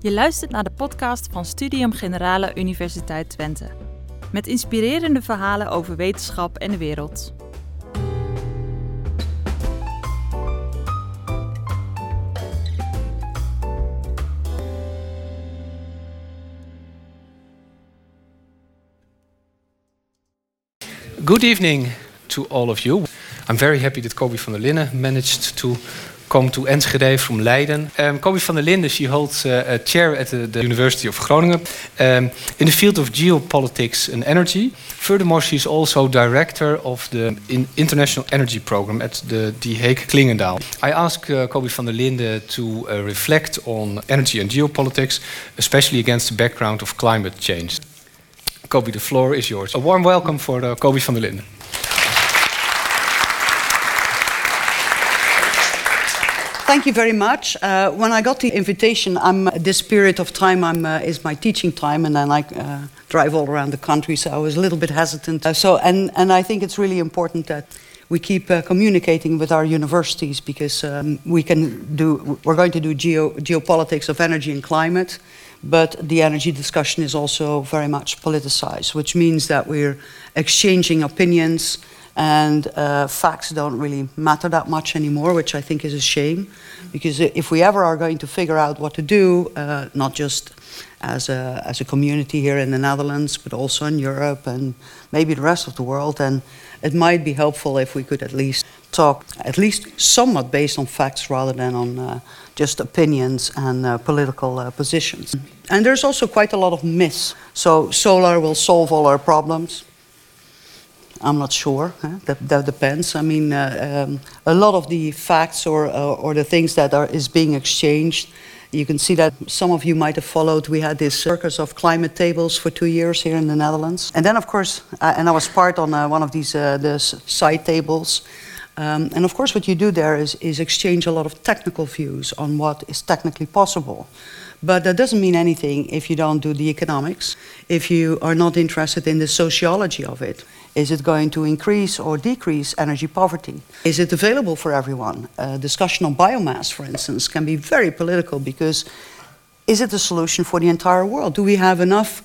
Je luistert naar de podcast van Studium Generale Universiteit Twente. Met inspirerende verhalen over wetenschap en de wereld. Good evening to all of you. I'm very happy that Kobe van der Linden managed to come to Enschede from Leiden. Um, Kobe van der Linden, she holds uh, a chair at the, University of Groningen um, in the field of geopolitics and energy. Furthermore, she's also director of the in International Energy Program at the De Haek Klingendaal. I asked uh, van der Linden to uh, reflect on energy and geopolitics, especially against the background of climate change. Kobe, the floor is yours. A warm welcome for Kobe van der Linden. Thank you very much. Uh, when I got the invitation, I'm, this period of time I'm, uh, is my teaching time, and then I uh, drive all around the country, so I was a little bit hesitant. Uh, so, and, and I think it's really important that we keep uh, communicating with our universities because um, we can do, we're going to do geo, geopolitics of energy and climate, but the energy discussion is also very much politicized, which means that we're exchanging opinions and uh, facts don't really matter that much anymore, which I think is a shame. Because if we ever are going to figure out what to do, uh, not just as a, as a community here in the Netherlands, but also in Europe and maybe the rest of the world, then it might be helpful if we could at least talk, at least somewhat based on facts rather than on uh, just opinions and uh, political uh, positions. And there's also quite a lot of myths. So solar will solve all our problems. I'm not sure. Huh? That, that depends. I mean, uh, um, a lot of the facts or, uh, or the things that are is being exchanged. You can see that some of you might have followed. We had this circus of climate tables for two years here in the Netherlands, and then of course, and I was part on uh, one of these uh, the side tables. Um, and of course, what you do there is, is exchange a lot of technical views on what is technically possible. But that doesn't mean anything if you don't do the economics, if you are not interested in the sociology of it. Is it going to increase or decrease energy poverty? Is it available for everyone? A discussion on biomass, for instance, can be very political because is it a solution for the entire world? Do we have enough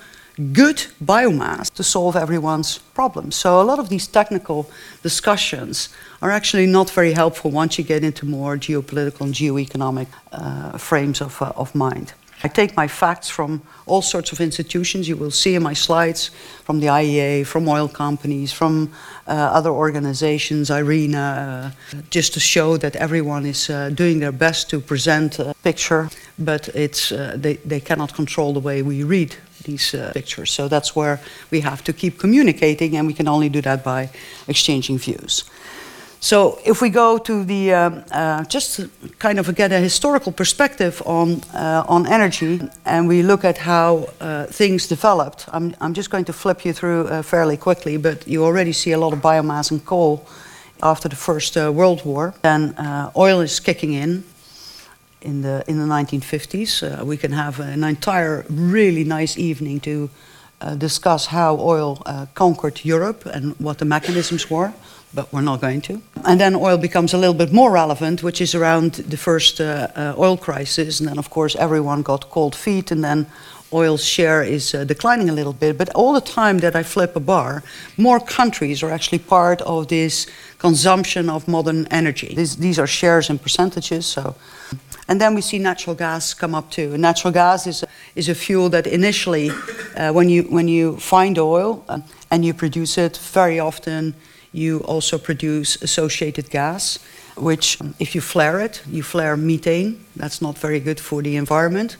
good biomass to solve everyone's problems? So, a lot of these technical discussions are actually not very helpful once you get into more geopolitical and geoeconomic uh, frames of, uh, of mind. I take my facts from all sorts of institutions. You will see in my slides from the IEA, from oil companies, from uh, other organizations, IRENA, uh, just to show that everyone is uh, doing their best to present a picture, but it's, uh, they, they cannot control the way we read these uh, pictures. So that's where we have to keep communicating, and we can only do that by exchanging views. So if we go to the um, uh, just kind of get a historical perspective on uh, on energy, and we look at how uh, things developed, I'm I'm just going to flip you through uh, fairly quickly, but you already see a lot of biomass and coal after the First uh, World War. Then uh, oil is kicking in. In the in the 1950s, we can have an entire really nice evening to discuss how oil conquered Europe and what the mechanisms were but we're not going to. And then oil becomes a little bit more relevant, which is around the first uh, uh, oil crisis. And then, of course, everyone got cold feet, and then oil's share is uh, declining a little bit. But all the time that I flip a bar, more countries are actually part of this consumption of modern energy. This, these are shares and percentages. So. And then we see natural gas come up too. Natural gas is, is a fuel that initially, uh, when, you, when you find oil uh, and you produce it, very often you also produce associated gas, which, if you flare it, you flare methane. That's not very good for the environment.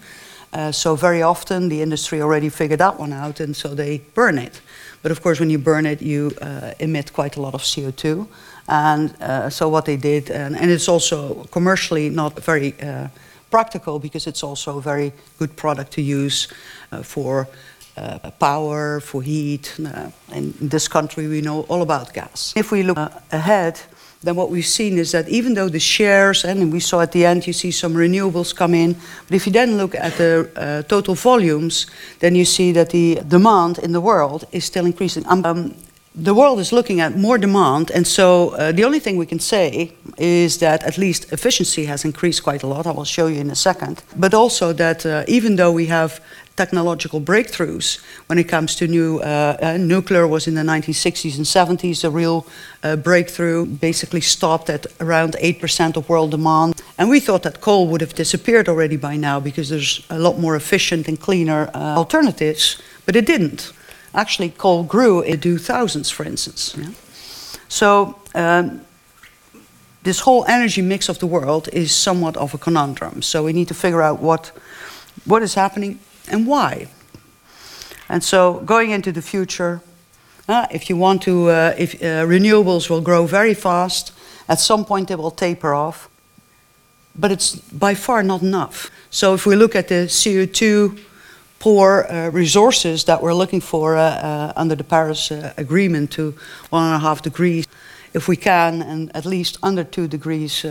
Uh, so, very often the industry already figured that one out, and so they burn it. But of course, when you burn it, you uh, emit quite a lot of CO2. And uh, so, what they did, and, and, it's also commercially not very uh, practical because it's also a very good product to use uh, for uh, power, for heat. Uh, in this country, we know all about gas. If we look uh, ahead, then what we've seen is that even though the shares, and we saw at the end, you see some renewables come in, but if you then look at the uh, total volumes, then you see that the demand in the world is still increasing. Um, um, the world is looking at more demand, and so uh, the only thing we can say is that at least efficiency has increased quite a lot. I will show you in a second. But also that uh, even though we have technological breakthroughs when it comes to new uh, uh nuclear was in the 1960s and 70s a real uh, breakthrough basically stopped at around 8% of world demand and we thought that coal would have disappeared already by now because there's a lot more efficient and cleaner uh, alternatives but it didn't actually coal grew in the 2000s, for instance. Yeah? So um, this whole energy mix of the world is somewhat of a conundrum. So we need to figure out what, what is happening and why. And so going into the future, uh, if you want to, uh, if uh, renewables will grow very fast, at some point they will taper off, but it's by far not enough. So if we look at the CO2 poor uh, resources that we're looking for uh, uh, under the Paris Agreement to one and a half degrees. If we can, and at least under two degrees,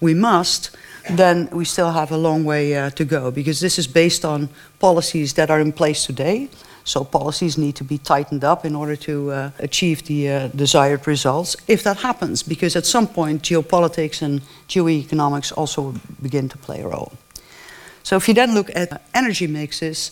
we must, then we still have a long way uh, to go because this is based on policies that are in place today. So policies need to be tightened up in order to uh, achieve the uh, desired results. If that happens, because at some point geopolitics and geoeconomics also begin to play a role. So if you then look at energy mixes,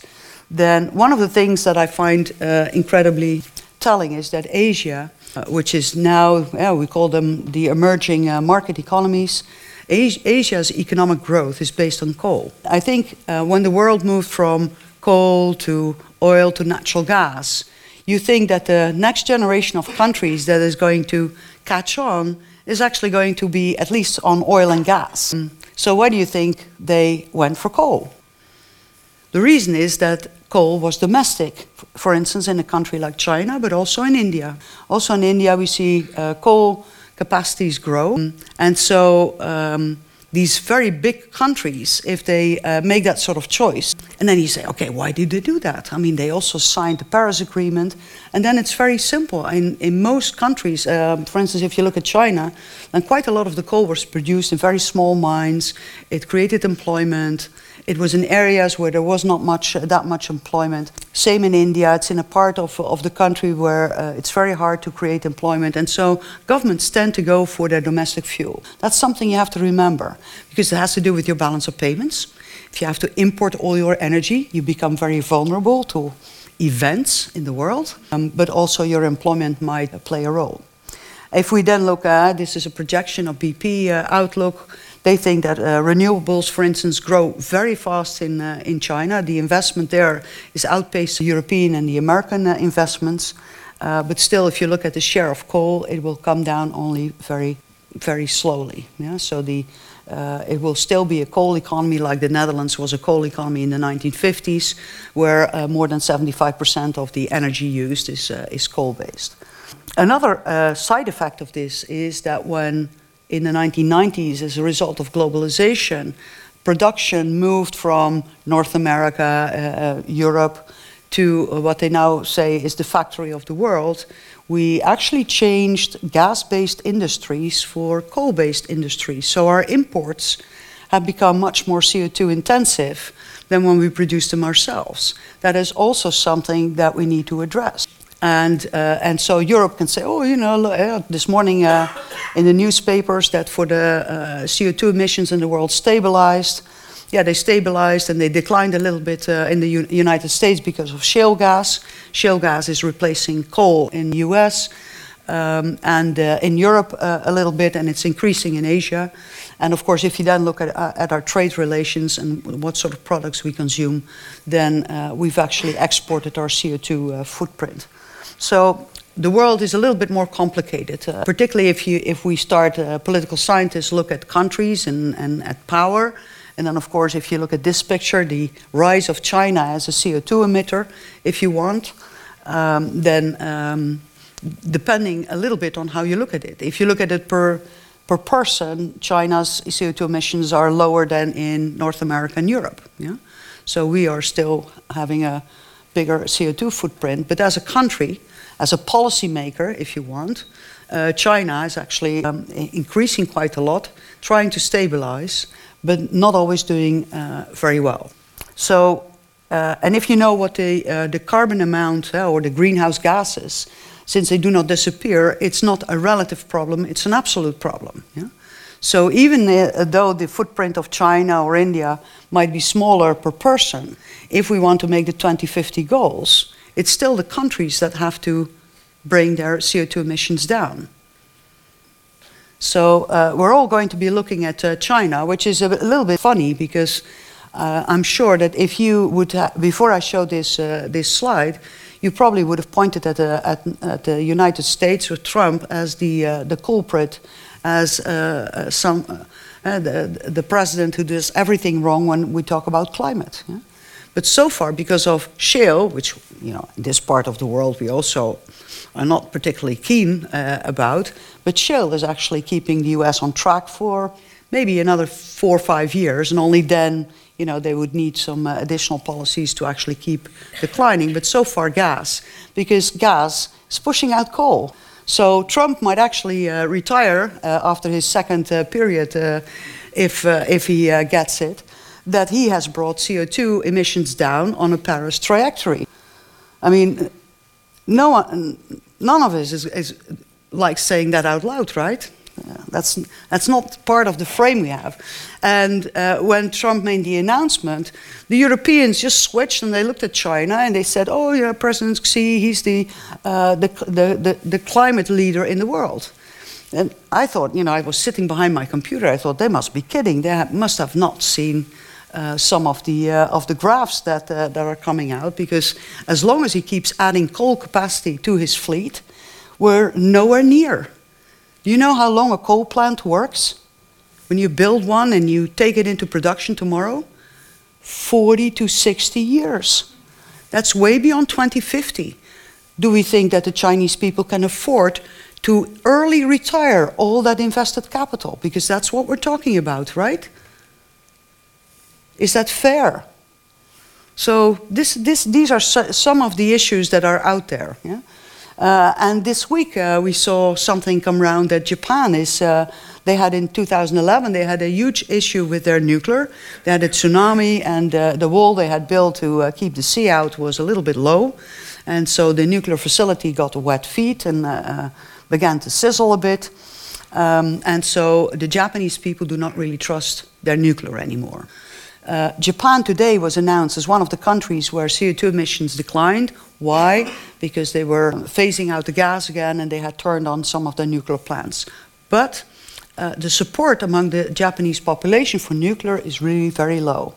then one of the things that I find uh, incredibly telling is that Asia, uh, which is now, yeah, we call them the emerging uh, market economies, Asia's economic growth is based on coal. I think uh, when the world moved from coal to oil to natural gas, you think that the next generation of countries that is going to catch on is actually going to be at least on oil and gas. So why do you think they went for coal? The reason is that coal was domestic, for instance, in a country like China, but also in India. Also in India, we see uh, coal capacities grow. And so um, these very big countries, if they uh, make that sort of choice, and then you say, okay, why did they do that? I mean, they also signed the Paris Agreement, and then it's very simple. In, in most countries, um, for instance, if you look at China, then quite a lot of the coal was produced in very small mines. It created employment. It was in areas where there was not much, uh, that much employment. Same in India, it's in a part of, of the country where uh, it's very hard to create employment. And so governments tend to go for their domestic fuel. That's something you have to remember because it has to do with your balance of payments. If you have to import all your energy, you become very vulnerable to events in the world, um, but also your employment might play a role. If we then look at this is a projection of BP uh, outlook they think that uh, renewables, for instance, grow very fast in, uh, in China. The investment there is outpaced the European and the American uh, investments. Uh, but still, if you look at the share of coal, it will come down only very, very slowly. Yeah? So the, uh, it will still be a coal economy like the Netherlands was a coal economy in the 1950s, where uh, more than 75% of the energy used is, is coal based. Another side effect of this is that when in the 1990s as a result of globalization, production moved from North America, uh, uh, Europe, to what they now say is the factory of the world, we actually changed gas based industries for coal based industries. So our imports have become much more CO2 intensive than when we produce them ourselves. That is also something that we need to address. And, uh, and so Europe can say, oh, you know, uh, this morning uh, in the newspapers that for the uh, CO2 emissions in the world stabilized. Yeah, they stabilized and they declined a little bit uh, in the U United States because of shale gas. Shale gas is replacing coal in the US um, and uh, in Europe a little bit, and it's increasing in Asia. And of course, if you then look at, at our trade relations and what sort of products we consume, then we've actually exported our CO2 footprint. So the world is a little bit more complicated, uh, particularly if, you, if we start, uh, political scientists look at countries and, and at power. And then, of course, if you look at this picture, the rise of China as a CO2 emitter, if you want, um, then um, depending a little bit on how you look at it. If you look at it per, per person, China's CO2 emissions are lower than in North America and Europe. Yeah? So we are still having a bigger CO2 footprint. But as a country, as a policymaker, if you want, uh, China is actually um, increasing quite a lot, trying to stabilize, but not always doing uh, very well. So, uh, and if you know what the, uh, the carbon amount uh, or the greenhouse gases since they do not disappear, it's not a relative problem, it's an absolute problem. Yeah? So even uh, though the footprint of China or India might be smaller per person, if we want to make the 2050 goals, it's still the countries that have to bring their CO2 emissions down. So uh, we're all going to be looking at uh, China, which is a, a, little bit funny because uh, I'm sure that if you would, before I show this, uh, this slide, you probably would have pointed at, uh, at, at the United States or Trump as the, the culprit, as some, the, the president who does everything wrong when we talk about climate. Yeah? But so far, because of shale, which you know, in this part of the world we also are not particularly keen uh, about, but shale is actually keeping the US on track for maybe another four or five years, and only then you know, they would need some uh, additional policies to actually keep declining. But so far, gas, because gas is pushing out coal. So Trump might actually uh, retire uh, after his second uh, period uh, if, uh, if he gets it that he has brought CO2 emissions down on a Paris trajectory. I mean, no one, none of us is, is like saying that out loud, right? That's, that's not part of the frame we have. And uh, when Trump made the announcement, the Europeans just switched and they looked at China and they said, oh, yeah, President Xi, he's the, uh, the, the, the, the climate leader in the world. And I thought, you know, I was sitting behind my computer, I thought they must be kidding. They must have not seen uh, some of the, uh, of the graphs that, uh, that are coming out because as long as he keeps adding coal capacity to his fleet, we're nowhere near. Do you know how long a coal plant works? When you build one and you take it into production tomorrow? 40 to 60 years. That's way beyond 2050. Do we think that the Chinese people can afford to early retire all that invested capital? Because that's what we're talking about, right? Is that fair? So this, this, these are some of the issues that are out there. Yeah? Uh, and this week uh, we saw something come around that Japan is, uh, they had in 2011, they had a huge issue with their nuclear. They had a tsunami and uh, the wall they had built to uh, keep the sea out was a little bit low. And so the nuclear facility got wet feet and uh, began to sizzle a bit. Um, and so the Japanese people do not really trust their nuclear anymore. Uh, Japan today was announced as one of the countries where CO2 emissions declined. Why? Because they were phasing out the gas again and they had turned on some of their nuclear plants. But uh, the support among the Japanese population for nuclear is really very low.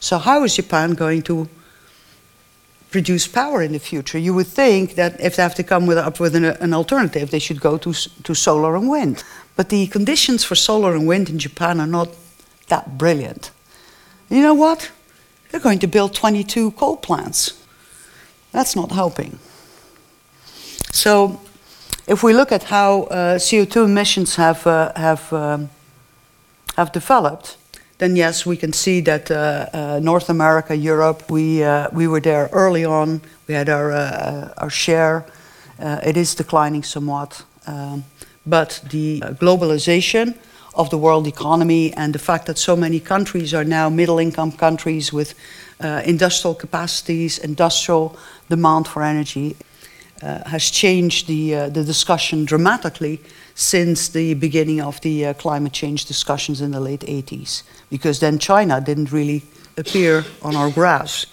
So, how is Japan going to produce power in the future? You would think that if they have to come with, up with an, an alternative, they should go to, to solar and wind. But the conditions for solar and wind in Japan are not that brilliant. You know what? They're going to build 22 coal plants. That's not helping. So, if we look at how uh, CO2 emissions have, uh, have, um, have developed, then yes, we can see that uh, uh North America, Europe, we, uh, we were there early on. We had our, uh, our share. it is declining somewhat. Um, but the globalization of the world economy and the fact that so many countries are now middle income countries with uh, industrial capacities, industrial demand for energy, uh, has changed the, uh, the discussion dramatically since the beginning of the uh, climate change discussions in the late 80s. Because then China didn't really appear on our graphs,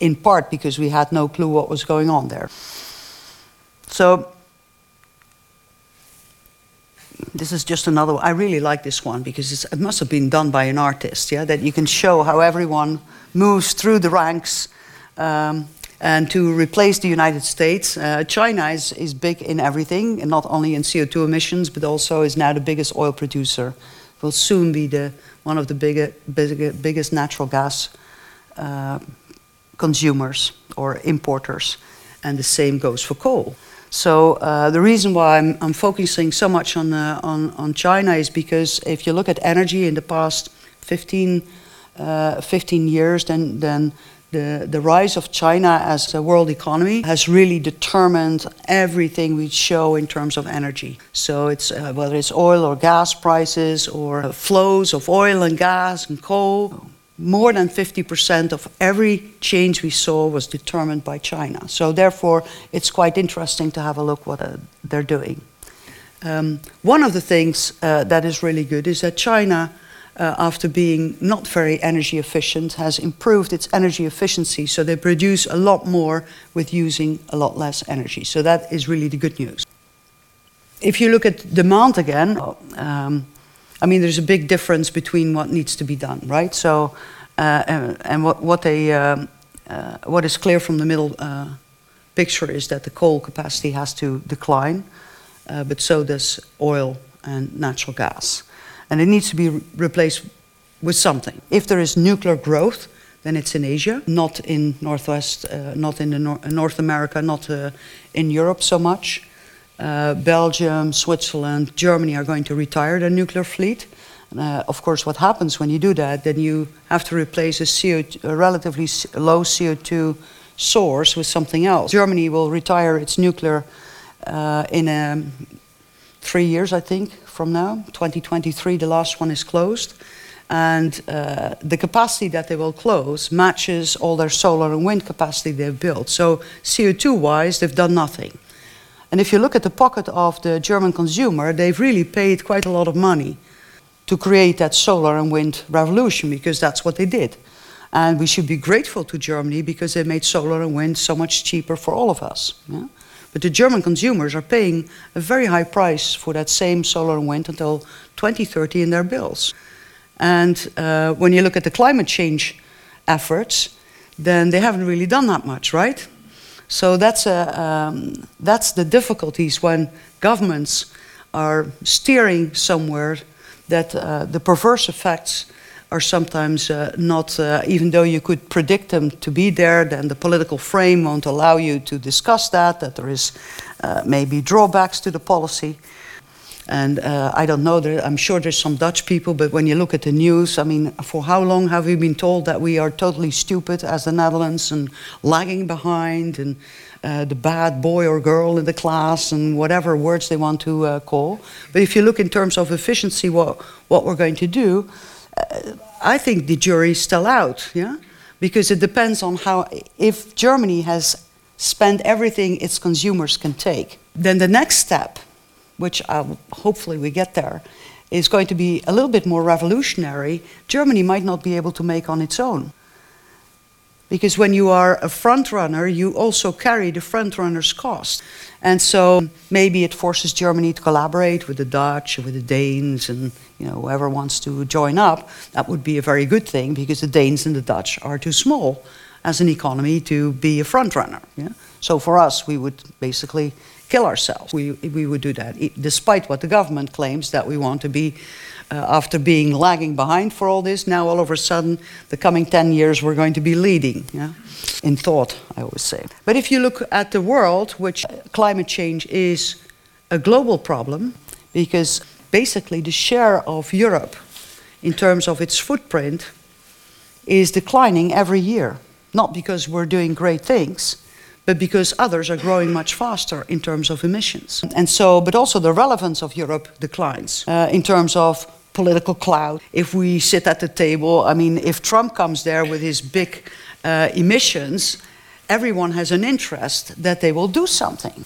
in part because we had no clue what was going on there. So this is just another I really like this one because it must have been done by an artist, yeah, that you can show how everyone moves through the ranks um, and to replace the United States. Uh, China is, is big in everything, and not only in CO2 emissions, but also is now the biggest oil producer. Will soon be the, one of the bigger, bigger, biggest natural gas uh, consumers or importers, and the same goes for coal. So uh, the reason why I'm, I'm focusing so much on, uh, on, on China is because if you look at energy in the past 15, uh, 15 years, then, then the, the rise of China as a world economy has really determined everything we show in terms of energy. So it's uh, whether it's oil or gas prices or flows of oil and gas and coal, more than 50% of every change we saw was determined by China. So therefore, it's quite interesting to have a look what uh, they're doing. Um, one of the things uh, that is really good is that China, uh, after being not very energy efficient, has improved its energy efficiency. So they produce a lot more with using a lot less energy. So that is really the good news. If you look at demand again, um, I mean, there's a big difference between what needs to be done, right? So, uh, and, and, what, what, they, um, uh, what is clear from the middle uh, picture is that the coal capacity has to decline, uh, but so does oil and natural gas. And it needs to be re replaced with something. If there is nuclear growth, then it's in Asia, not in Northwest, uh, not in nor North America, not uh, in Europe so much. Uh, Belgium, Switzerland, Germany are going to retire their nuclear fleet. Uh, of course, what happens when you do that, then you have to replace a, CO2, a relatively low CO2 source with something else. Germany will retire its nuclear uh, in um, three years, I think, from now. 2023, the last one is closed. And uh, the capacity that they will close matches all their solar and wind capacity they've built. So, CO2 wise, they've done nothing. And if you look at the pocket of the German consumer, they've really paid quite a lot of money to create that solar and wind revolution because that's what they did. And we should be grateful to Germany because they made solar and wind so much cheaper for all of us. Yeah? But the German consumers are paying a very high price for that same solar and wind until 2030 in their bills. And uh, when you look at the climate change efforts, then they haven't really done that much, right? So that's, a, um, that's the difficulties when governments are steering somewhere that uh, the perverse effects are sometimes uh, not, uh, even though you could predict them to be there, then the political frame won't allow you to discuss that, that there is uh, maybe drawbacks to the policy. And uh, I don't know, there, I'm sure there's some Dutch people, but when you look at the news, I mean, for how long have we been told that we are totally stupid as the Netherlands and lagging behind and uh, the bad boy or girl in the class and whatever words they want to uh, call? But if you look in terms of efficiency, what, what we're going to do, uh, I think the jury is still out, yeah? Because it depends on how, if Germany has spent everything its consumers can take, then the next step which uh, hopefully we get there, is going to be a little bit more revolutionary, Germany might not be able to make on its own. Because when you are a front runner, you also carry the front runner's cost. And so maybe it forces Germany to collaborate with the Dutch, with the Danes, and you know, whoever wants to join up. That would be a very good thing because the Danes and the Dutch are too small as an economy to be a front runner. Yeah? So for us, we would basically kill ourselves. We, we would do that, despite what the government claims that we want to be, uh, after being lagging behind for all this, now all of a sudden, the coming 10 years, we're going to be leading. Yeah? In thought, I always say. But if you look at the world, which climate change is a global problem, because basically the share of Europe in terms of its footprint is declining every year. Not because we're doing great things, but because others are growing much faster in terms of emissions. And so, but also the relevance of Europe declines uh, in terms of political clout. If we sit at the table, I mean, if Trump comes there with his big uh, emissions, everyone has an interest that they will do something.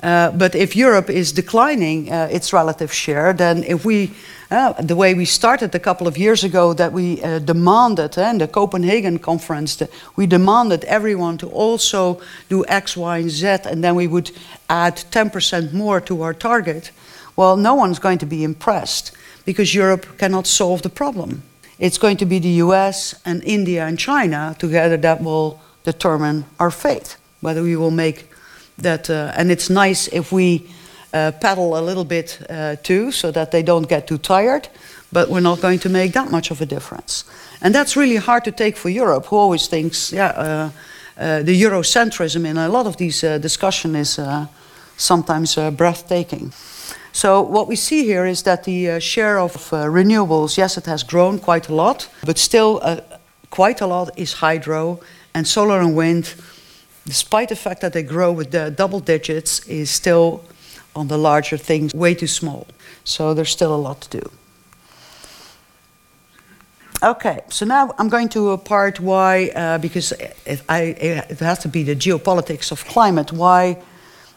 Uh, but if Europe is declining uh, its relative share, then if we, uh, the way we started a couple of years ago, that we demanded, in the Copenhagen conference, we demanded everyone to also do X, Y, and Z, and then we would add 10% more to our target. Well, no one's going to be impressed because Europe cannot solve the problem. It's going to be the US and India and China together that will determine our fate, whether we will make that, uh, and it's nice if we uh, paddle a little bit uh, too, so that they don't get too tired. But we're not going to make that much of a difference, and that's really hard to take for Europe, who always thinks, yeah, uh, uh, the Eurocentrism in a lot of these uh, discussion is sometimes breathtaking. So what we see here is that the share of renewables, yes, it has grown quite a lot, but still quite a lot is hydro and solar and wind despite the fact that they grow with the double digits, is still on the larger things way too small. So there's still a lot to do. Okay, so now I'm going to a part why, uh, because it, I, it, has to be the geopolitics of climate, why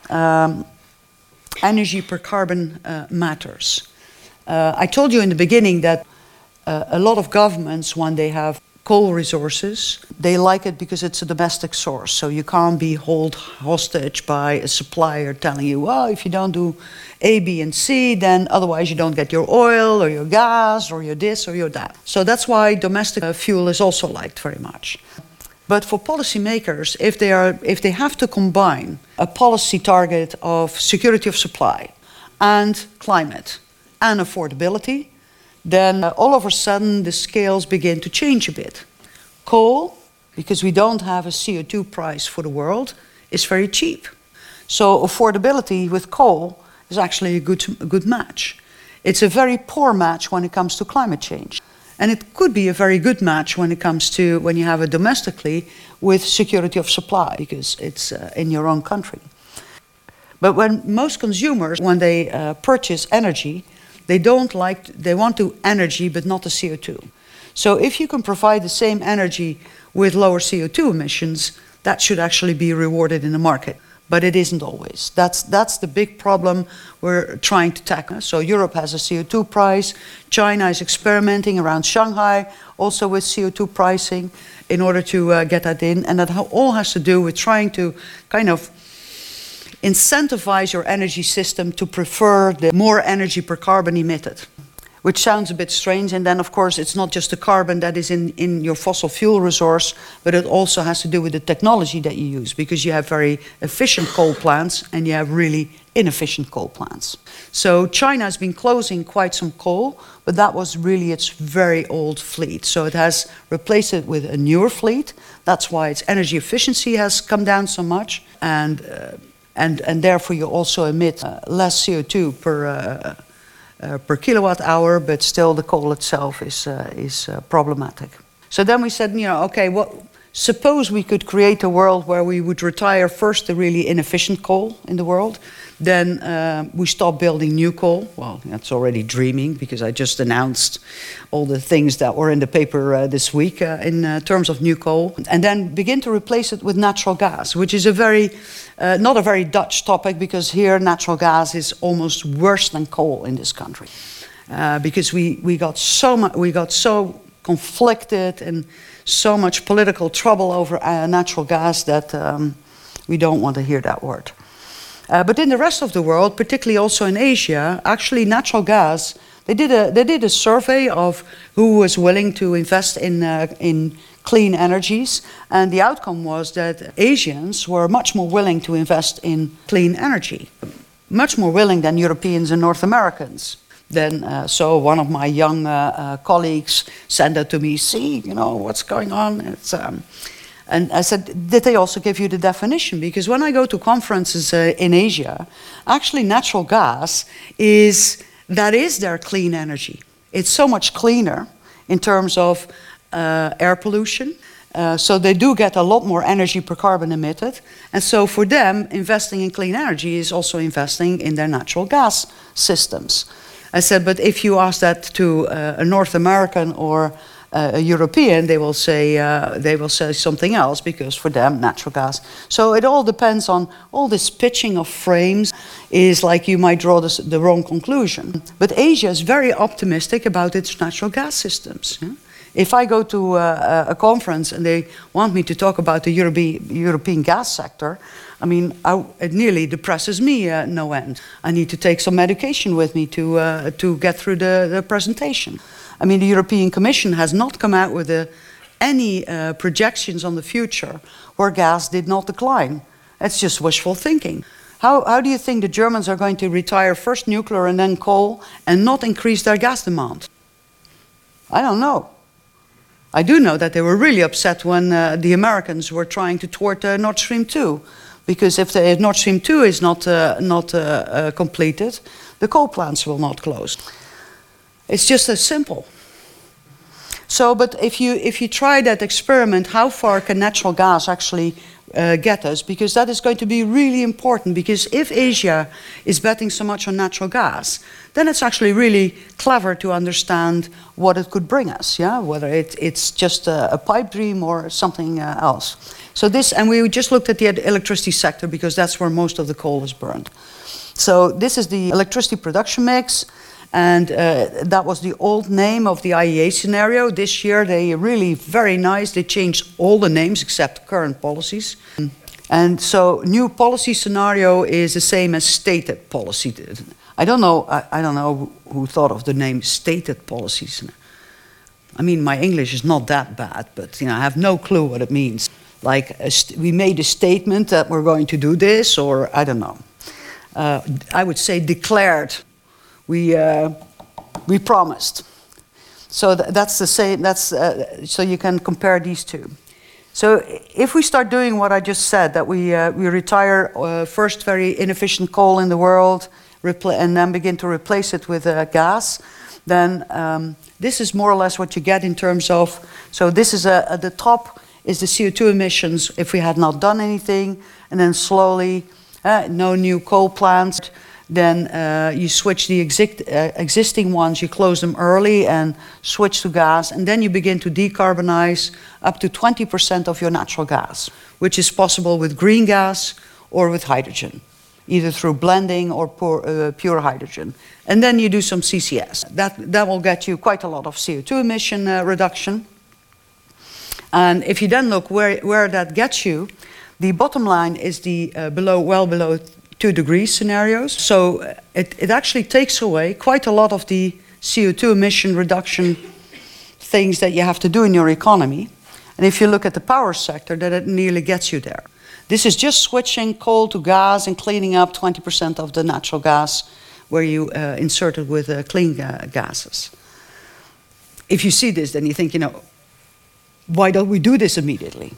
um, energy per carbon uh, matters. Uh, I told you in the beginning that uh, a lot of governments, when they have coal resources, they like it because it's a domestic source. So you can't be held hostage by a supplier telling you, well, if you don't do A, B, and C, then otherwise you don't get your oil or your gas or your this or your that. So that's why domestic uh, fuel is also liked very much. But for policymakers, if they, are, if they have to combine a policy target of security of supply and climate and affordability, then uh, all of a sudden the scales begin to change a bit. Coal, because we don't have a CO2 price for the world, is very cheap. So affordability with coal is actually a good, a good match. It's a very poor match when it comes to climate change. And it could be a very good match when it comes to when you have it domestically with security of supply because it's uh, in your own country. But when most consumers, when they uh, purchase energy, they don't like, they want to energy but not the CO2. So if you can provide the same energy with lower CO2 emissions, that should actually be rewarded in the market. But it isn't always. That's, that's the big problem we're trying to tackle. So Europe has a CO2 price. China is experimenting around Shanghai also with CO2 pricing in order to uh, get that in. And that all has to do with trying to kind of incentivize your energy system to prefer the more energy per carbon emitted. Which sounds a bit strange, and then of course it's not just the carbon that is in, in your fossil fuel resource, but it also has to do with the technology that you use, because you have very efficient coal plants and you have really inefficient coal plants. So China has been closing quite some coal, but that was really its very old fleet. So it has replaced it with a newer fleet. That's why its energy efficiency has come down so much, and uh, and, and therefore you also emit uh, less CO2 per, uh, uh, per kilowatt hour, but still the coal itself is, uh, is uh, problematic. So then we said, you know, okay, what, suppose we could create a world where we would retire first the really inefficient coal in the world, then uh, we stop building new coal. Well, that's already dreaming because I just announced all the things that were in the paper uh, this week uh, in uh, terms of new coal, and then begin to replace it with natural gas, which is a very uh, not a very Dutch topic because here natural gas is almost worse than coal in this country. Uh, because we, we got so much, we got so conflicted and so much political trouble over natural gas that um, we don't want to hear that word. Uh, but in the rest of the world, particularly also in Asia, actually natural gas, they did a, they did a survey of who was willing to invest in, uh, in clean energies, and the outcome was that Asians were much more willing to invest in clean energy, much more willing than Europeans and North Americans. Then, uh, so one of my young uh, uh, colleagues sent it to me, see, you know, what's going on? It's, um, and I said, did they also give you the definition? Because when I go to conferences uh, in Asia, actually natural gas is, that is their clean energy. It's so much cleaner in terms of uh, air pollution. Uh, so they do get a lot more energy per carbon emitted. And so for them, investing in clean energy is also investing in their natural gas systems. I said, but if you ask that to uh, a North American or uh, a European, they will say uh, they will say something else because for them natural gas. So it all depends on all this pitching of frames. Is like you might draw this, the wrong conclusion. But Asia is very optimistic about its natural gas systems. Yeah? If I go to a, a, conference and they want me to talk about the European, European gas sector, I mean, I, it nearly depresses me uh, no end. I need to take some medication with me to, uh, to get through the, the presentation. I mean, the European Commission has not come out with a, any uh, projections on the future where gas did not decline. It's just wishful thinking. How, how do you think the Germans are going to retire first nuclear and then coal and not increase their gas demand? I don't know. I do know that they were really upset when uh, the Americans were trying to thwart uh, Nord Stream 2. Because if, the, if Nord Stream 2 is not, uh, not uh, uh, completed, the coal plants will not close. It's just as simple. So, but if you, if you try that experiment, how far can natural gas actually uh, get us because that is going to be really important. Because if Asia is betting so much on natural gas, then it's actually really clever to understand what it could bring us. Yeah, whether it, it's just a, a, pipe dream or something uh, else. So this, and we just looked at the electricity sector because that's where most of the coal is burned. So this is the electricity production mix. And uh, that was the old name of the IEA scenario. This year, they really very nice. They changed all the names except current policies. And so, new policy scenario is the same as stated policy. I don't know. I, I don't know who thought of the name stated policies. I mean, my English is not that bad, but you know, I have no clue what it means. Like we made a statement that we're going to do this, or I don't know. Uh, I would say declared we, uh, we promised. So th that's the same, that's, uh, so you can compare these two. So if we start doing what I just said, that we, uh, we retire uh, first very inefficient coal in the world and then begin to replace it with uh, gas, then um, this is more or less what you get in terms of, so this is a, at the top is the CO2 emissions if we had not done anything, and then slowly, uh, no new coal plants, then uh, you switch the uh, existing ones, you close them early and switch to gas, and then you begin to decarbonize up to 20% of your natural gas, which is possible with green gas or with hydrogen, either through blending or pure, uh, pure hydrogen. And then you do some CCS. That, that will get you quite a lot of CO2 emission uh, reduction. And if you then look where, where that gets you, the bottom line is the uh, below, well below two degree scenarios. So uh, it, it actually takes away quite a lot of the CO2 emission reduction things that you have to do in your economy. And if you look at the power sector, that it nearly gets you there. This is just switching coal to gas and cleaning up 20% of the natural gas where you uh, insert it with uh, clean uh, gases. If you see this, then you think, you know, why don't we do this immediately?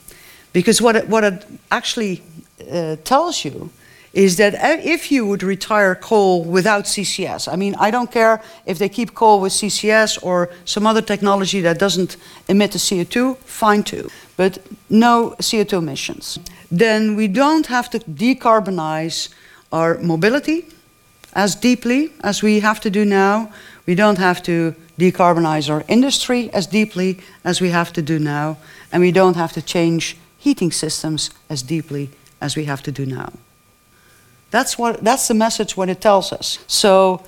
Because what it, what it actually uh, tells you is that if you would retire coal without CCS, I mean, I don't care if they keep coal with CCS or some other technology that doesn't emit the CO2, fine too, but no CO2 emissions. Then we don't have to decarbonize our mobility as deeply as we have to do now. We don't have to decarbonize our industry as deeply as we have to do now. And we don't have to change heating systems as deeply as we have to do now. That's, what, that's the message when it tells us. So,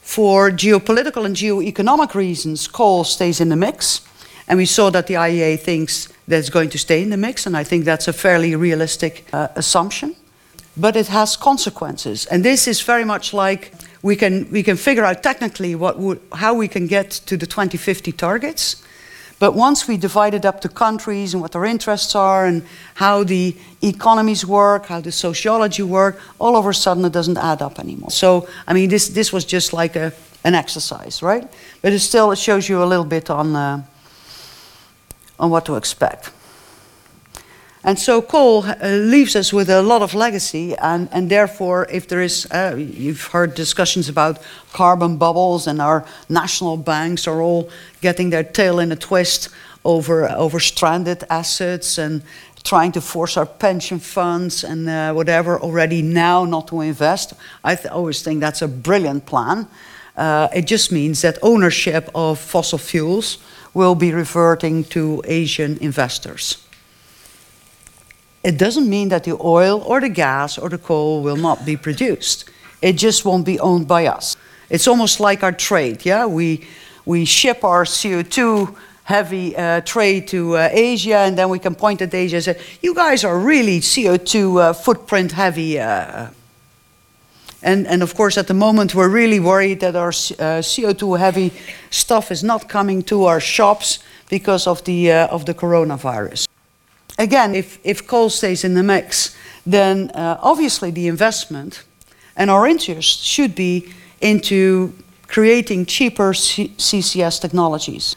for geopolitical and geoeconomic reasons, coal stays in the mix. And we saw that the IEA thinks that it's going to stay in the mix, and I think that's a fairly realistic uh, assumption. But it has consequences. And this is very much like we can, we can figure out technically what would, how we can get to the 2050 targets. But once we divide it up to countries and what their interests are and how the economies work, how the sociology work, all of a sudden it doesn't add up anymore. So, I mean, this, this was just like a, an exercise, right? But it still it shows you a little bit on, uh, on what to expect. And so coal uh, leaves us with a lot of legacy, and, and therefore, if there is, uh, you've heard discussions about carbon bubbles, and our national banks are all getting their tail in a twist over, over stranded assets and trying to force our pension funds and uh, whatever already now not to invest. I th always think that's a brilliant plan. Uh, it just means that ownership of fossil fuels will be reverting to Asian investors. It doesn't mean that the oil or the gas or the coal will not be produced. It just won't be owned by us. It's almost like our trade, yeah? We, we ship our CO2 heavy uh, trade to uh, Asia, and then we can point at Asia and say, You guys are really CO2 uh, footprint heavy. Uh. and, and of course, at the moment, we're really worried that our uh, CO2 heavy stuff is not coming to our shops because of the, uh, of the coronavirus again, if, if coal stays in the mix, then uh, obviously the investment and our interest should be into creating cheaper C CCS technologies.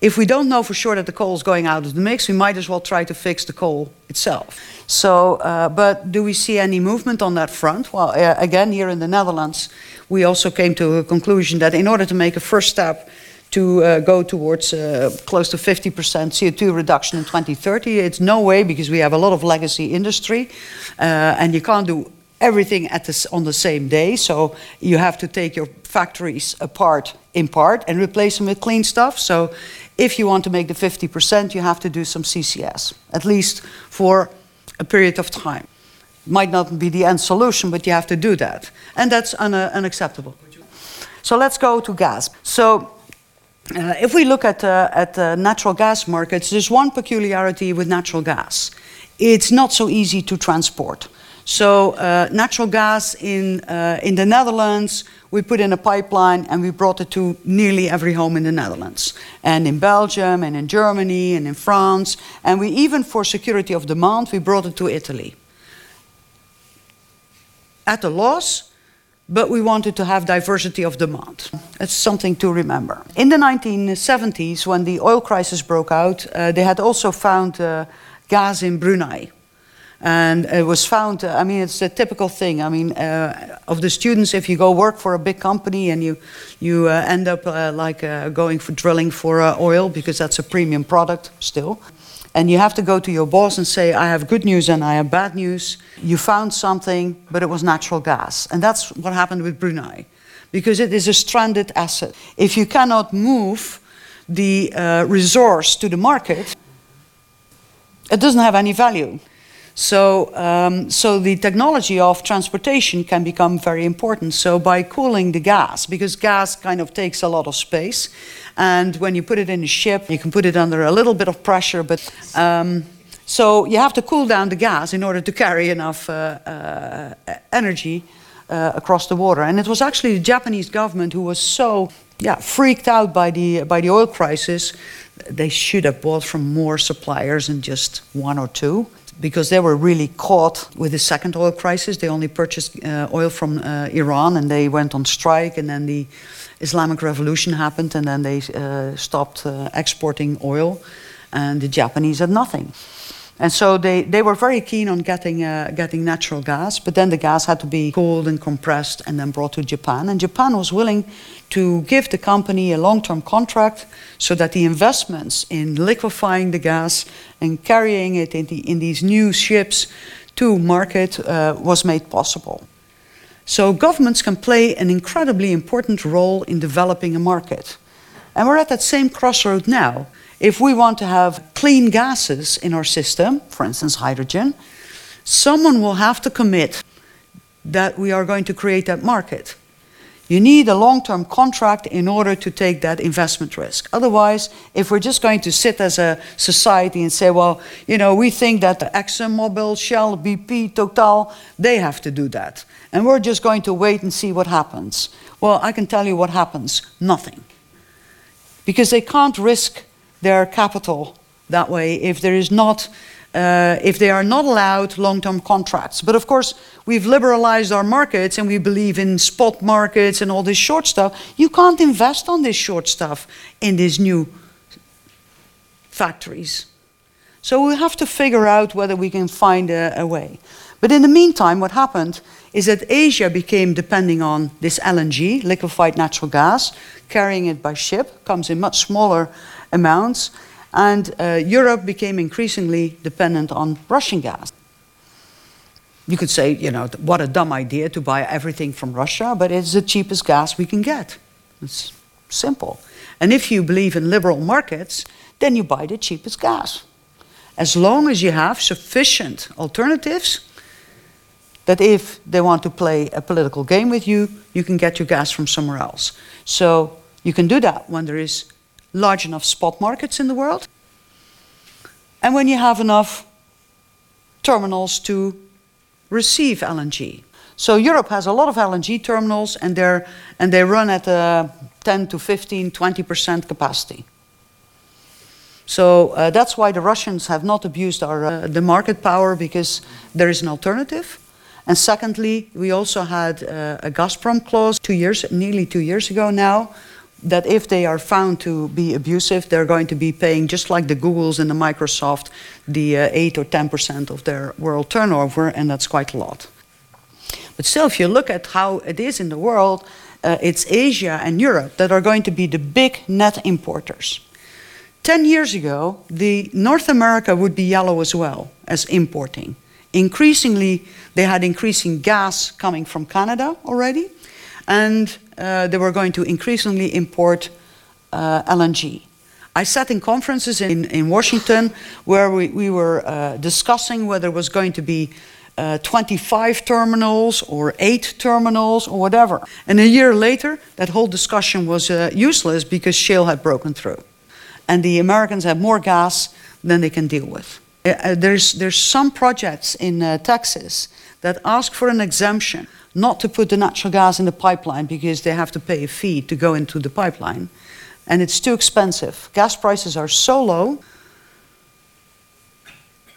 If we don't know for sure that the coal is going out of the mix, we might as well try to fix the coal itself. So, uh, but do we see any movement on that front? Well, uh, again, here in the Netherlands, we also came to a conclusion that in order to make a first step to uh, go towards uh, close to 50% CO2 reduction in 2030. It's no way because we have a lot of legacy industry uh, and you can't do everything at this, on the same day. So you have to take your factories apart in part and replace them with clean stuff. So if you want to make the 50%, you have to do some CCS, at least for a period of time. Might not be the end solution, but you have to do that. And that's un unacceptable. So let's go to gas. So uh, if we look at, uh, at the natural gas markets, there's one peculiarity with natural gas. It's not so easy to transport. So uh, natural gas in, uh, in the Netherlands, we put in a pipeline and we brought it to nearly every home in the Netherlands. And in Belgium and in Germany and in France. And we even, for security of demand, we brought it to Italy. At a loss, but we wanted to have diversity of demand. It's something to remember. In the 1970s, when the oil crisis broke out, uh, they had also found uh, gas in Brunei. And it was found, I mean, it's a typical thing. I mean, uh, of the students, if you go work for a big company and you, you uh, end up uh, like going for drilling for oil because that's a premium product still. And you have to go to your boss and say, I have good news and I have bad news. You found something, but it was natural gas. And that's what happened with Brunei, because it is a stranded asset. If you cannot move the uh, resource to the market, it doesn't have any value. So, um, so the technology of transportation can become very important. So by cooling the gas, because gas kind of takes a lot of space, and when you put it in a ship, you can put it under a little bit of pressure, but um, so you have to cool down the gas in order to carry enough uh, uh, energy uh, across the water. And it was actually the Japanese government who was so yeah, freaked out by the, by the oil crisis. They should have bought from more suppliers than just one or two because they were really caught with the second oil crisis. They only purchased uh, oil from uh, Iran and they went on strike, and then the Islamic Revolution happened, and then they uh, stopped uh, exporting oil, and the Japanese had nothing. And so they, they were very keen on getting, uh, getting natural gas, but then the gas had to be cooled and compressed and then brought to Japan. And Japan was willing to give the company a long term contract so that the investments in liquefying the gas and carrying it in, the, in these new ships to market uh, was made possible. So governments can play an incredibly important role in developing a market. And we're at that same crossroad now. If we want to have clean gases in our system, for instance, hydrogen, someone will have to commit that we are going to create that market. You need a long term contract in order to take that investment risk. Otherwise, if we're just going to sit as a society and say, well, you know, we think that ExxonMobil, Shell, BP, Total, they have to do that. And we're just going to wait and see what happens. Well, I can tell you what happens nothing. Because they can't risk their capital that way if there is not uh, if they are not allowed long-term contracts. But of course, we've liberalized our markets and we believe in spot markets and all this short stuff. You can't invest on this short stuff in these new factories. So we have to figure out whether we can find a, a way. But in the meantime, what happened is that Asia became depending on this LNG, liquefied natural gas, carrying it by ship, comes in much smaller amounts, and uh, Europe became increasingly dependent on Russian gas. You could say, you know, what a dumb idea to buy everything from Russia, but it's the cheapest gas we can get. It's simple. And if you believe in liberal markets, then you buy the cheapest gas. As long as you have sufficient alternatives, that if they want to play a political game with you, you can get your gas from somewhere else. So you can do that when there is large enough spot markets in the world, and when you have enough terminals to receive LNG. So Europe has a lot of LNG terminals, and, they're, and they run at a 10 to 15, 20% capacity. So uh, that's why the Russians have not abused our, uh, the market power because there is an alternative. And secondly, we also had uh, a Gazprom clause two years, nearly two years ago now, that if they are found to be abusive, they're going to be paying, just like the Googles and the Microsoft, the uh, 8 or 10% of their world turnover, and that's quite a lot. But still, if you look at how it is in the world, uh, it's Asia and Europe that are going to be the big net importers. 10 years ago, the North America would be yellow as well as importing. Increasingly, they had increasing gas coming from Canada already, and uh, they were going to increasingly import uh, LNG. I sat in conferences in, in Washington where we, we were uh, discussing whether it was going to be uh, 25 terminals or 8 terminals or whatever. And a year later, that whole discussion was uh, useless because shale had broken through. And the Americans have more gas than they can deal with. Uh, there's, there's some projects in Texas that ask for an exemption not to put the natural gas in the pipeline because they have to pay a fee to go into the pipeline and it's too expensive. Gas prices are so low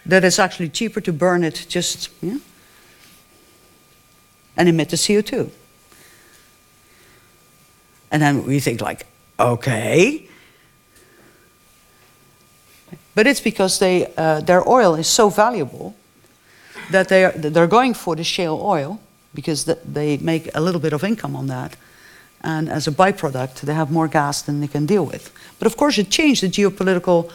that it's actually cheaper to burn it just yeah, and emit the CO2. And then we think like, okay. But it's because they, uh, their oil is so valuable that they are, they're going for the shale oil because they make a little bit of income on that and as a byproduct, they have more gas than they can deal with. But of course, it changed the geopolitical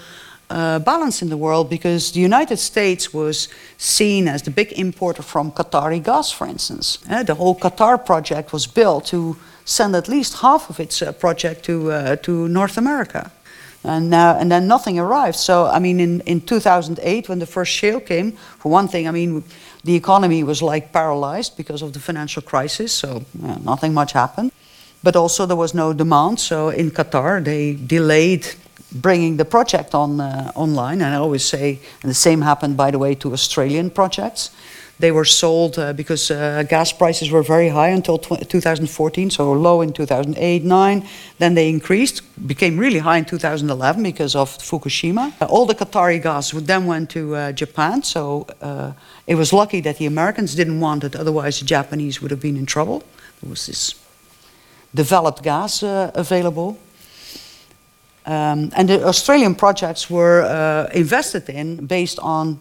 uh, balance in the world because the United States was seen as the big importer from Qatari gas, for instance. Uh, the whole Qatar project was built to send at least half of its uh, project to, uh, to North America. And, and then nothing arrived. So, I mean, in, in 2008, when the first shale came, for one thing, I mean, the economy was like paralyzed because of the financial crisis, so nothing much happened but also there was no demand. So in Qatar, they delayed bringing the project on uh, online. And I always say, and the same happened, by the way, to Australian projects. They were sold uh, because uh, gas prices were very high until 2014, so low in 2008 9. Then they increased, became really high in 2011 because of Fukushima. Uh, all the Qatari gas then went to uh, Japan, so uh, it was lucky that the Americans didn't want it, otherwise, the Japanese would have been in trouble. There was this developed gas available. Um, and the Australian projects were uh, invested in based on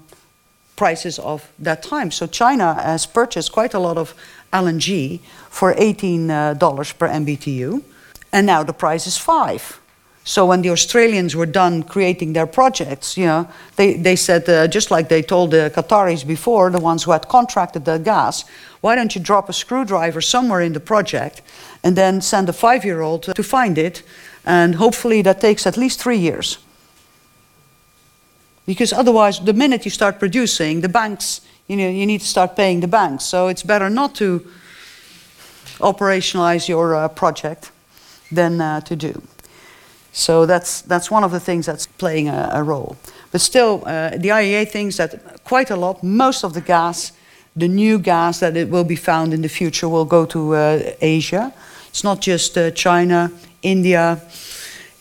prices of that time. So China has purchased quite a lot of LNG for $18 uh, per MBTU, and now the price is five. So when the Australians were done creating their projects, you know, they, they said, uh, just like they told the Qataris before, the ones who had contracted the gas, why don't you drop a screwdriver somewhere in the project and then send a five-year-old to find it, and hopefully that takes at least three years. Because otherwise, the minute you start producing, the banks, you know, you need to start paying the banks. So it's better not to operationalize your uh, project than uh, to do. So that's, that's one of the things that's playing a, a role. But still, uh, the IEA thinks that quite a lot, most of the gas, the new gas that it will be found in the future will go to uh, Asia. It's not just uh, China, India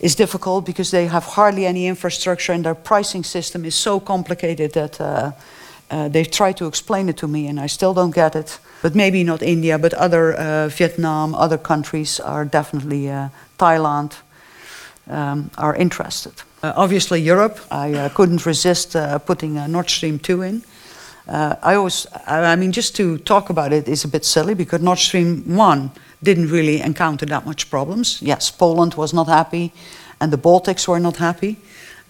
is difficult because they have hardly any infrastructure and their pricing system is so complicated that uh, uh, they've tried to explain it to me and I still don't get it. But maybe not India, but other uh, Vietnam, other countries are definitely Thailand um, are interested. Uh, obviously, Europe, I uh, couldn't resist uh, putting Nord Stream 2 in. Uh, I always, I mean, just to talk about it is a bit silly because Nord Stream 1 didn't really encounter that much problems. Yes, Poland was not happy and the Baltics were not happy.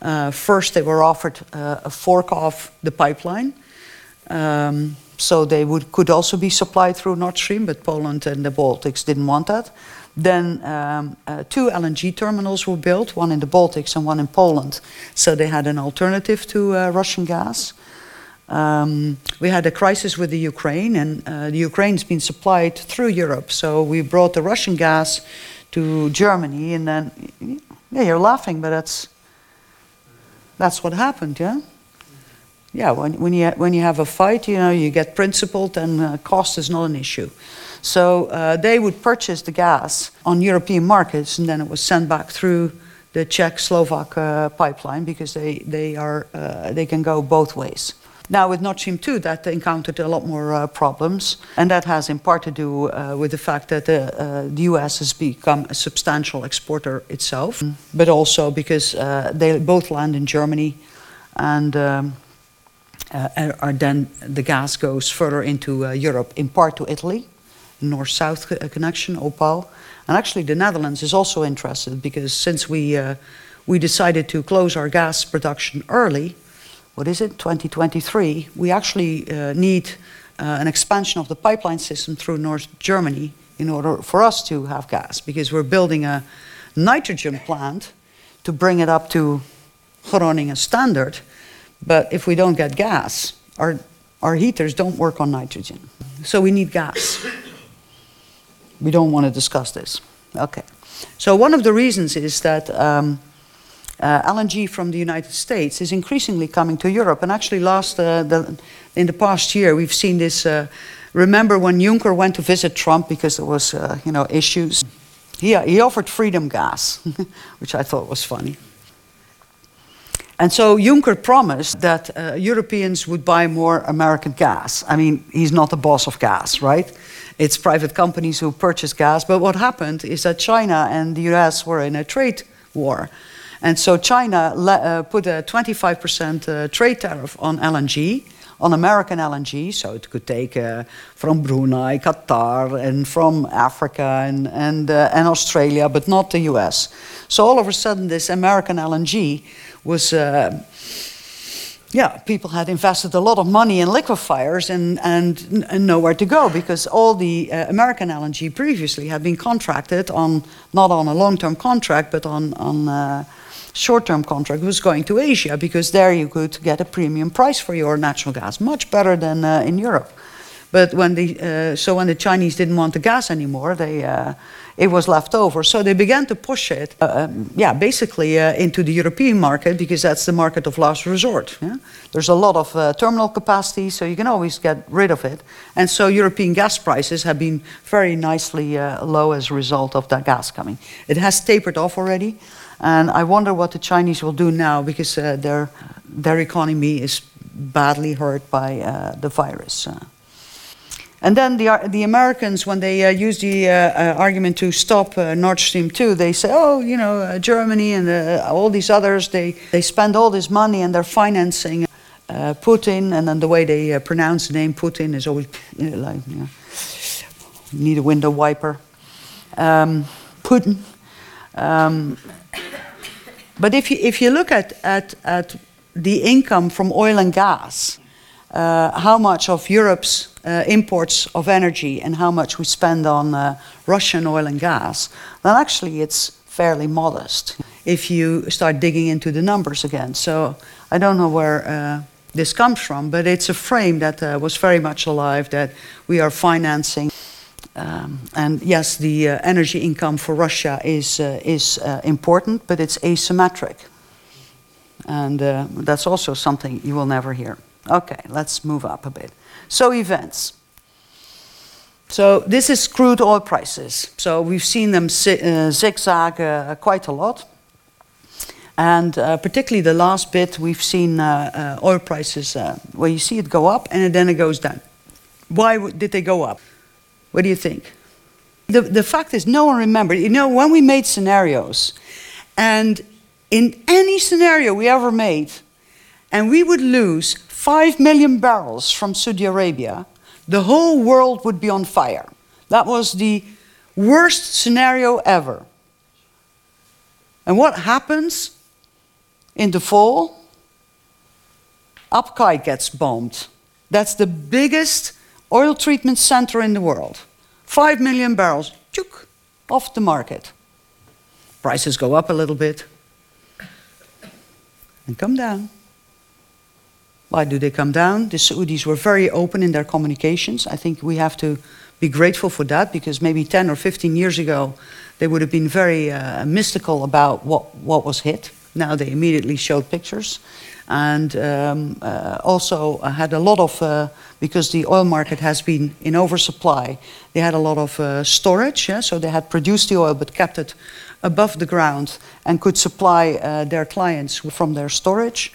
Uh, first, they were offered uh, a fork off the pipeline. Um, so they would, could also be supplied through Nord Stream, but Poland and the Baltics didn't want that. Then um, uh, two LNG terminals were built, one in the Baltics and one in Poland. So they had an alternative to uh, Russian gas. Um, we had a crisis with the Ukraine, and uh, the Ukraine's been supplied through Europe. So we brought the Russian gas to Germany, and then yeah, you're laughing, but that's that's what happened, yeah. Yeah, when, when you when you have a fight, you know, you get principled, and uh, cost is not an issue. So uh, they would purchase the gas on European markets, and then it was sent back through the Czech Slovak uh, pipeline because they, they, are, uh, they can go both ways. Now, with Stream 2, that encountered a lot more uh, problems, and that has in part to do uh, with the fact that uh, the US has become a substantial exporter itself, but also because uh, they both land in Germany, and um, uh, are then the gas goes further into Europe, in part to Italy, north-south co- connection, Opal. And actually, the Netherlands is also interested because since we, we decided to close our gas production early, what is it, 2023, we actually uh, need uh, an expansion of the pipeline system through North Germany in order for us to have gas because we're building a nitrogen plant to bring it up to Groningen standard. But if we don't get gas, our, our heaters don't work on nitrogen. So we need gas. We don't want to discuss this. Okay. So one of the reasons is that um, uh, LNG from the United States is increasingly coming to Europe. And actually, last uh, the, in the past year, we've seen this. Uh, remember when Juncker went to visit Trump because there was, uh, you know, issues. He, he offered freedom gas, which I thought was funny. And so Juncker promised that uh, Europeans would buy more American gas. I mean, he's not the boss of gas, right? It's private companies who purchase gas. But what happened is that China and the US were in a trade war. And so China uh, put a 25% uh, trade tariff on LNG, on American LNG. So it could take uh, from Brunei, Qatar, and from Africa and, and, uh, and Australia, but not the US. So all of a sudden, this American LNG was. Uh, yeah, people had invested a lot of money in liquefiers and, and, and nowhere to go because all the uh, American LNG previously had been contracted on not on a long-term contract but on on uh, short-term contract was going to Asia because there you could get a premium price for your natural gas, much better than uh, in Europe. But when the uh, so when the Chinese didn't want the gas anymore, they uh, it was left over. So they began to push it, uh, um, yeah, basically uh, into the European market because that's the market of last resort. Yeah? There's a lot of uh, terminal capacity, so you can always get rid of it. And so European gas prices have been very nicely low as a result of that gas coming. It has tapered off already, and I wonder what the Chinese will do now because uh, their their economy is badly hurt by uh, the virus. And then the, the Americans, when they uh, use the uh, uh, argument to stop uh, Nord Stream 2, they say, oh, you know, uh, Germany and uh, all these others, they, they spend all this money and they're financing Putin. And then the way they pronounce the name Putin is always you know, like, you know, need a window wiper. Um, Putin. Um, but if you, if you look at, at, at the income from oil and gas, how much of Europe's uh, imports of energy and how much we spend on uh, Russian oil and gas, then actually it's fairly modest if you start digging into the numbers again. So I don't know where uh, this comes from, but it's a frame that uh, was very much alive that we are financing. Um, and yes, the uh, energy income for Russia is, uh, is important, but it's asymmetric. And that's also something you will never hear. Okay, let's move up a bit. So, events. So, this is crude oil prices. So, we've seen them uh, zigzag uh, quite a lot. And uh, particularly the last bit, we've seen uh, uh, oil prices uh, where you see it go up and then it goes down. Why did they go up? What do you think? The, the fact is, no one remembered. You know, when we made scenarios, and in any scenario we ever made, and we would lose 5 million barrels from Saudi Arabia, the whole world would be on fire. That was the worst scenario ever. And what happens in the fall? Abqaiq gets bombed. That's the biggest oil treatment center in the world. 5 million barrels, chook, off the market. Prices go up a little bit and come down. Why do they come down? The Saudis were very open in their communications. I think we have to be grateful for that because maybe 10 or 15 years ago they would have been very uh, mystical about what, what was hit. Now they immediately showed pictures and um, uh, also had a lot of, uh, because the oil market has been in oversupply, they had a lot of uh, storage. Yeah? So they had produced the oil but kept it above the ground and could supply uh, their clients from their storage.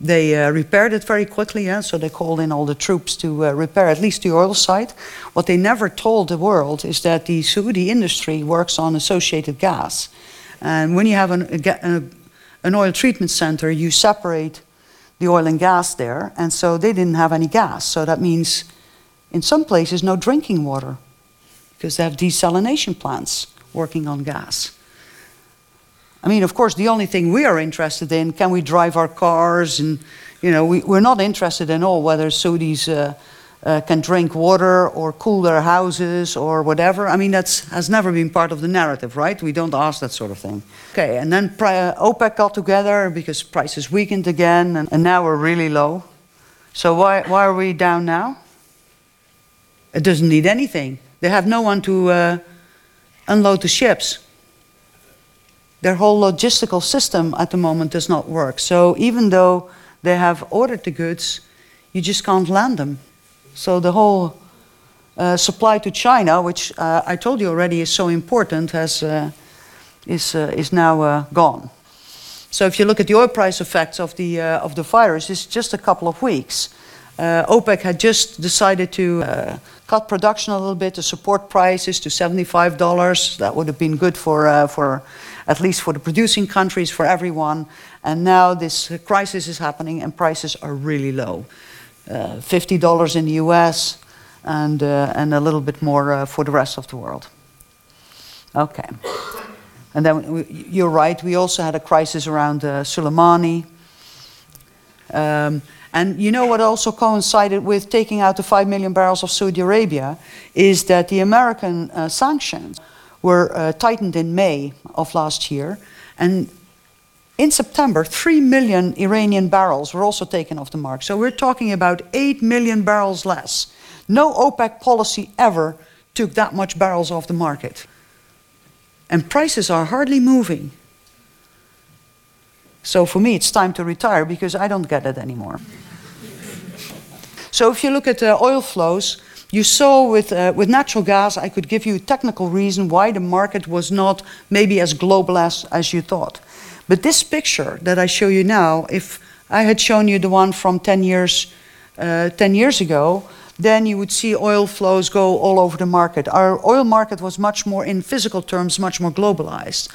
They uh, repaired it very quickly, yeah? so they called in all the troops to uh, repair at least the oil site. What they never told the world is that the Saudi industry works on associated gas. And when you have an, a, an oil treatment center, you separate the oil and gas there, and so they didn't have any gas. So that means in some places, no drinking water. because they have desalination plants working on gas. I mean, of course, the only thing we are interested in, can we drive our cars? And, you know, we, we're not interested in all whether Saudis uh, uh, can drink water or cool their houses or whatever. I mean, that has never been part of the narrative, right? We don't ask that sort of thing. Okay, and then uh, OPEC got together because prices weakened again, and, and now we're really low. So why, why are we down now? It doesn't need anything. They have no one to uh, unload the ships their whole logistical system at the moment does not work. So even though they have ordered the goods, you just can't land them. So the whole uh, supply to China, which uh, I told you already is so important, has, uh, is, uh, is now uh, gone. So if you look at the oil price effects of the, uh, of the virus, it's just a couple of weeks. OPEC had just decided to cut production a little bit to support prices to $75. That would have been good for, for at least for the producing countries, for everyone. And now this crisis is happening and prices are really low. Uh, $50 in the US and, uh, and a little bit more uh, for the rest of the world. Okay. And then we, you're right, we also had a crisis around uh, Soleimani. Um, and you know what also coincided with taking out the 5 million barrels of Saudi Arabia is that the American uh, sanctions were uh, tightened in May of last year. And in September, 3 million Iranian barrels were also taken off the mark. So we're talking about 8 million barrels less. No OPEC policy ever took that much barrels off the market. And prices are hardly moving. So for me, it's time to retire because I don't get it anymore. so if you look at the oil flows, you saw with, uh, with natural gas, I could give you a technical reason why the market was not maybe as global as, as you thought. But this picture that I show you now, if I had shown you the one from 10 years, uh, 10 years ago, then you would see oil flows go all over the market. Our oil market was much more, in physical terms, much more globalized.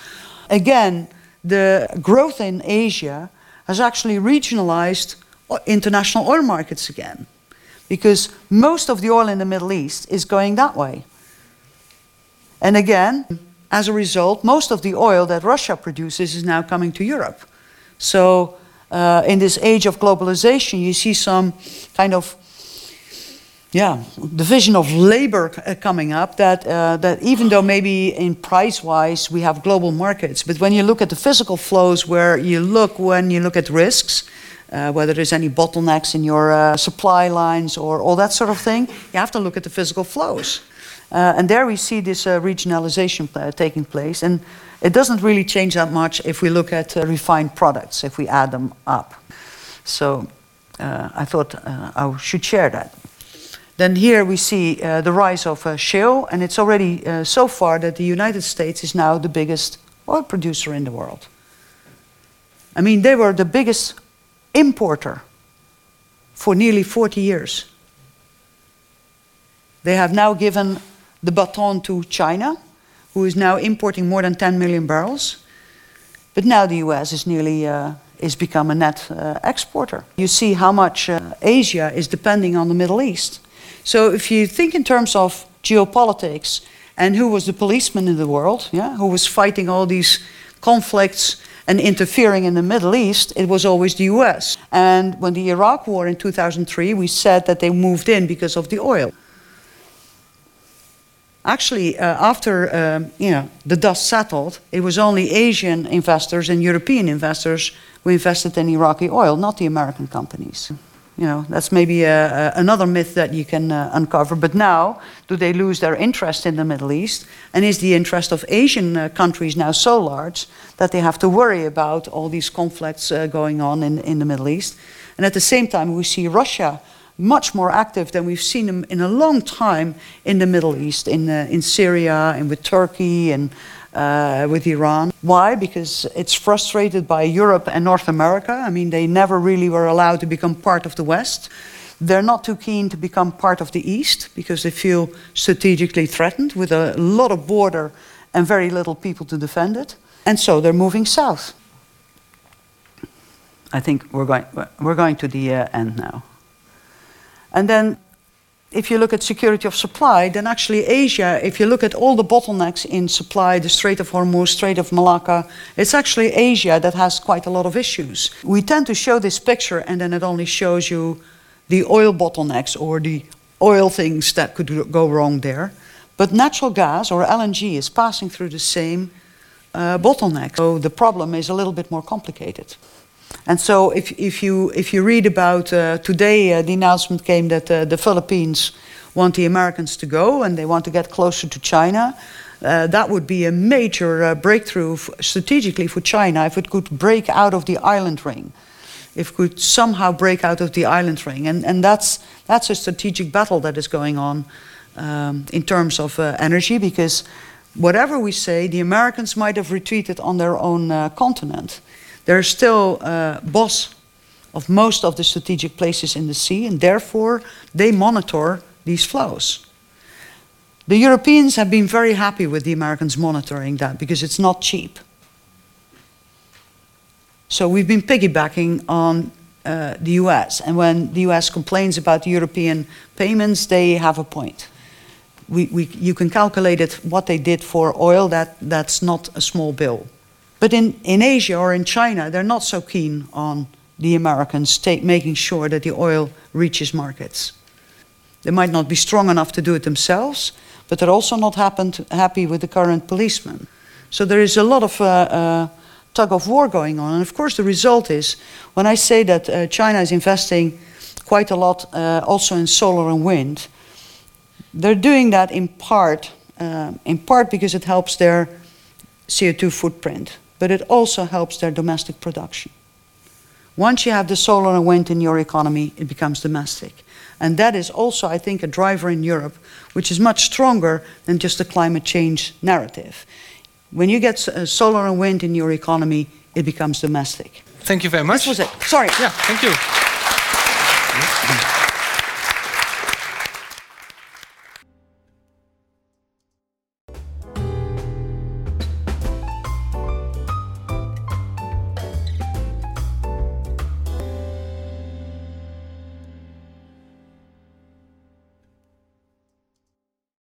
Again, the growth in Asia has actually regionalized international oil markets again because most of the oil in the Middle East is going that way. And again, as a result, most of the oil that Russia produces is now coming to Europe. So, uh, in this age of globalization, you see some kind of yeah, division of labor uh, coming up that, uh, that even though maybe in price wise we have global markets, but when you look at the physical flows where you look when you look at risks, uh, whether there's any bottlenecks in your uh, supply lines or all that sort of thing, you have to look at the physical flows. Uh, and there we see this uh, regionalization uh, taking place. And it doesn't really change that much if we look at uh, refined products, if we add them up. So I thought I should share that. Then here we see the rise of shale, and it's already so far that the United States is now the biggest oil producer in the world. I mean, they were the biggest importer for nearly 40 years. They have now given the baton to China, who is now importing more than 10 million barrels. But now the US is nearly uh, is become a net uh, exporter. You see how much uh, Asia is depending on the Middle East. So if you think in terms of geopolitics and who was the policeman in the world, yeah, who was fighting all these conflicts and interfering in the Middle East, it was always the US. And when the Iraq war in 2003, we said that they moved in because of the oil. Actually, uh, after um, you know, the dust settled, it was only Asian investors and European investors who invested in Iraqi oil, not the American companies. You know, that's maybe a, a, another myth that you can uh, uncover. But now, do they lose their interest in the Middle East? And is the interest of Asian uh, countries now so large that they have to worry about all these conflicts uh, going on in, in the Middle East? And at the same time, we see Russia much more active than we've seen them in a long time in the Middle East, in, uh, in Syria and with Turkey and uh, with Iran. Why? Because it's frustrated by Europe and North America. I mean, they never really were allowed to become part of the West. They're not too keen to become part of the East because they feel strategically threatened with a lot of border and very little people to defend it. And so they're moving south. I think we're going, we're going to the uh, end now. And then if you look at security of supply, then actually Asia, if you look at all the bottlenecks in supply, the Strait of Hormuz, Strait of Malacca, it's actually Asia that has quite a lot of issues. We tend to show this picture and then it only shows you the oil bottlenecks or the oil things that could go wrong there. But natural gas or LNG is passing through the same uh, bottleneck. So the problem is a little bit more complicated. And so if, if, you, if you read about uh, today, uh, the announcement came that uh, the Philippines want the Americans to go and they want to get closer to China. Uh, that would be a major uh, breakthrough strategically for China if it could break out of the island ring, if it could somehow break out of the island ring. And, and that's, that's a strategic battle that is going on um, in terms of uh, energy because whatever we say, the Americans might have retreated on their own continent they're still uh, boss of most of the strategic places in the sea, and therefore they monitor these flows. The Europeans have been very happy with the Americans monitoring that because it's not cheap. So we've been piggybacking on uh, the US, and when the US complains about the European payments, they have a point. We, we, you can calculate it, what they did for oil, that, that's not a small bill. But in, in Asia or in China, they're not so keen on the Americans take, making sure that the oil reaches markets. They might not be strong enough to do it themselves, but they're also not happened, happy with the current policeman. So there is a lot of uh, uh, tug of war going on. And of course, the result is when I say that uh, China is investing quite a lot uh, also in solar and wind, they're doing that in part, uh, in part because it helps their CO2 footprint but it also helps their domestic production. Once you have the solar and wind in your economy, it becomes domestic. And that is also, I think, a driver in Europe, which is much stronger than just the climate change narrative. When you get uh, solar and wind in your economy, it becomes domestic. Thank you very much. This was it. Sorry. Yeah, thank you.